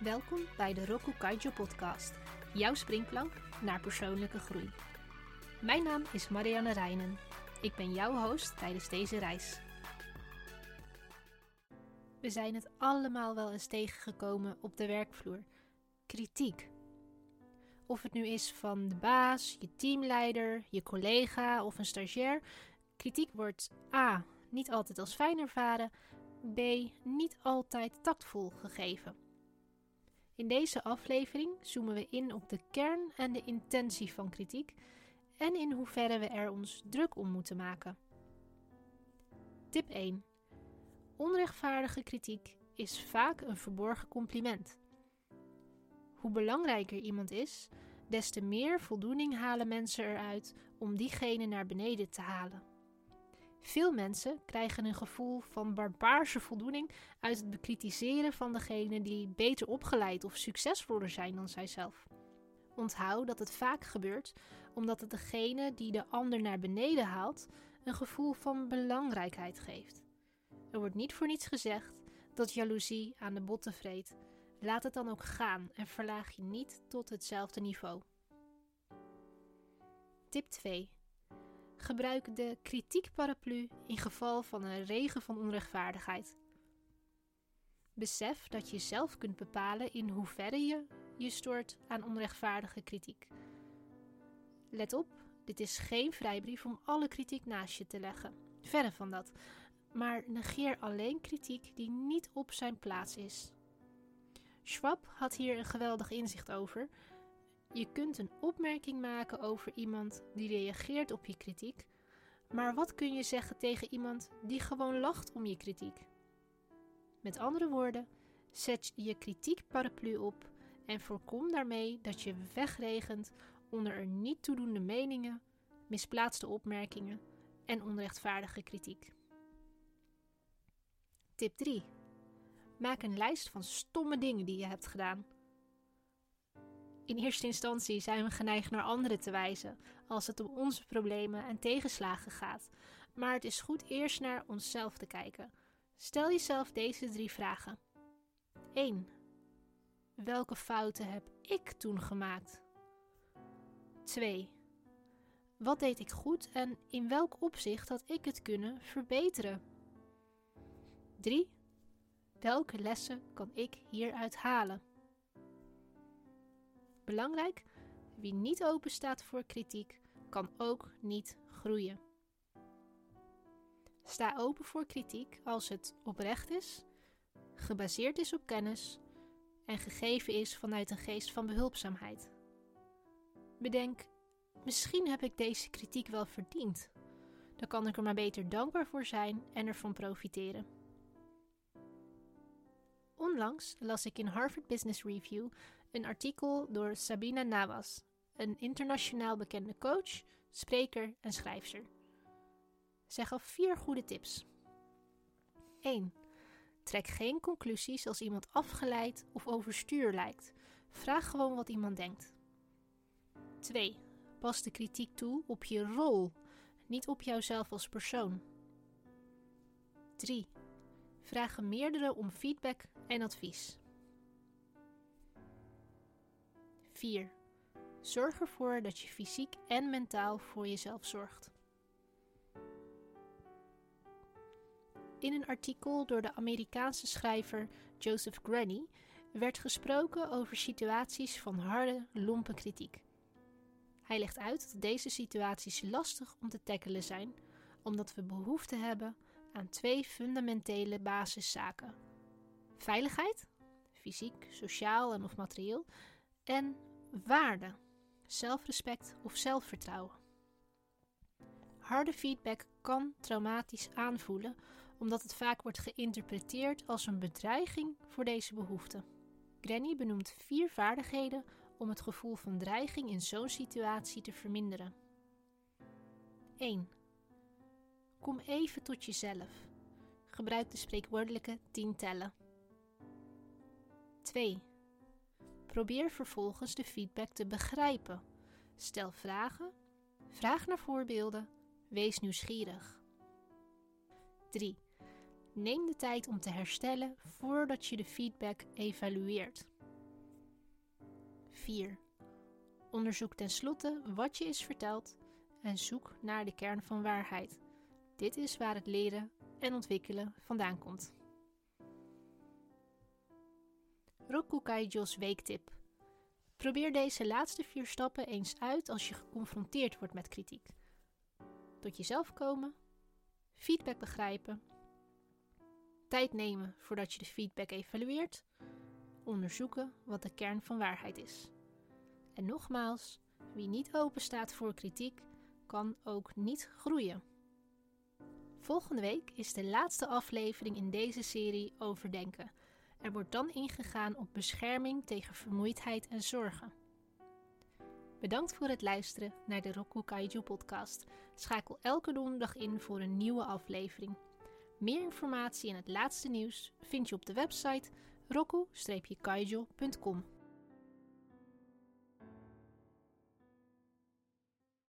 Welkom bij de Roku Kaijo podcast, jouw springplank naar persoonlijke groei. Mijn naam is Marianne Reinen. Ik ben jouw host tijdens deze reis. We zijn het allemaal wel eens tegengekomen op de werkvloer. Kritiek. Of het nu is van de baas, je teamleider, je collega of een stagiair, kritiek wordt A. niet altijd als fijn ervaren, B. niet altijd tactvol gegeven. In deze aflevering zoomen we in op de kern en de intentie van kritiek en in hoeverre we er ons druk om moeten maken. Tip 1. Onrechtvaardige kritiek is vaak een verborgen compliment. Hoe belangrijker iemand is, des te meer voldoening halen mensen eruit om diegene naar beneden te halen. Veel mensen krijgen een gevoel van barbaarse voldoening uit het bekritiseren van degene die beter opgeleid of succesvoller zijn dan zijzelf. Onthoud dat het vaak gebeurt omdat het degene die de ander naar beneden haalt een gevoel van belangrijkheid geeft. Er wordt niet voor niets gezegd dat jaloezie aan de botten vreet. Laat het dan ook gaan en verlaag je niet tot hetzelfde niveau. Tip 2. Gebruik de kritiekparaplu in geval van een regen van onrechtvaardigheid. Besef dat je zelf kunt bepalen in hoeverre je je stoort aan onrechtvaardige kritiek. Let op, dit is geen vrijbrief om alle kritiek naast je te leggen. Verre van dat. Maar negeer alleen kritiek die niet op zijn plaats is. Schwab had hier een geweldig inzicht over je kunt een opmerking maken over iemand die reageert op je kritiek, maar wat kun je zeggen tegen iemand die gewoon lacht om je kritiek? Met andere woorden, zet je kritiekparaplu op en voorkom daarmee dat je wegregent onder er niet toedoende meningen, misplaatste opmerkingen en onrechtvaardige kritiek. Tip 3. Maak een lijst van stomme dingen die je hebt gedaan. In eerste instantie zijn we geneigd naar anderen te wijzen als het om onze problemen en tegenslagen gaat. Maar het is goed eerst naar onszelf te kijken. Stel jezelf deze drie vragen. 1. Welke fouten heb ik toen gemaakt? 2. Wat deed ik goed en in welk opzicht had ik het kunnen verbeteren? 3. Welke lessen kan ik hieruit halen? Belangrijk, wie niet open staat voor kritiek, kan ook niet groeien. Sta open voor kritiek als het oprecht is, gebaseerd is op kennis en gegeven is vanuit een geest van behulpzaamheid. Bedenk, misschien heb ik deze kritiek wel verdiend. Dan kan ik er maar beter dankbaar voor zijn en ervan profiteren. Onlangs las ik in Harvard Business Review een artikel door Sabina Nawaz, een internationaal bekende coach, spreker en schrijfster. Zij gaf vier goede tips. 1. Trek geen conclusies als iemand afgeleid of overstuur lijkt. Vraag gewoon wat iemand denkt. 2. Pas de kritiek toe op je rol, niet op jouzelf als persoon. 3. Vraag meerdere om feedback en advies. 4. Zorg ervoor dat je fysiek en mentaal voor jezelf zorgt. In een artikel door de Amerikaanse schrijver Joseph Granny werd gesproken over situaties van harde, lompe kritiek. Hij legt uit dat deze situaties lastig om te tackelen zijn, omdat we behoefte hebben aan twee fundamentele basiszaken: veiligheid, fysiek, sociaal en of materieel, en waarde, zelfrespect of zelfvertrouwen. Harde feedback kan traumatisch aanvoelen omdat het vaak wordt geïnterpreteerd als een bedreiging voor deze behoeften. Granny benoemt vier vaardigheden om het gevoel van dreiging in zo'n situatie te verminderen. 1. Kom even tot jezelf. Gebruik de spreekwoordelijke 10 tellen. 2. Probeer vervolgens de feedback te begrijpen. Stel vragen, vraag naar voorbeelden, wees nieuwsgierig. 3. Neem de tijd om te herstellen voordat je de feedback evalueert. 4. Onderzoek tenslotte wat je is verteld en zoek naar de kern van waarheid. Dit is waar het leren en ontwikkelen vandaan komt. Roku Kaijo's weektip. Probeer deze laatste vier stappen eens uit als je geconfronteerd wordt met kritiek. Tot jezelf komen, feedback begrijpen, tijd nemen voordat je de feedback evalueert, onderzoeken wat de kern van waarheid is. En nogmaals, wie niet open staat voor kritiek, kan ook niet groeien. Volgende week is de laatste aflevering in deze serie over denken. Er wordt dan ingegaan op bescherming tegen vermoeidheid en zorgen. Bedankt voor het luisteren naar de Roku Kaiju podcast. Schakel elke donderdag in voor een nieuwe aflevering. Meer informatie en het laatste nieuws vind je op de website roku-kaiju.com.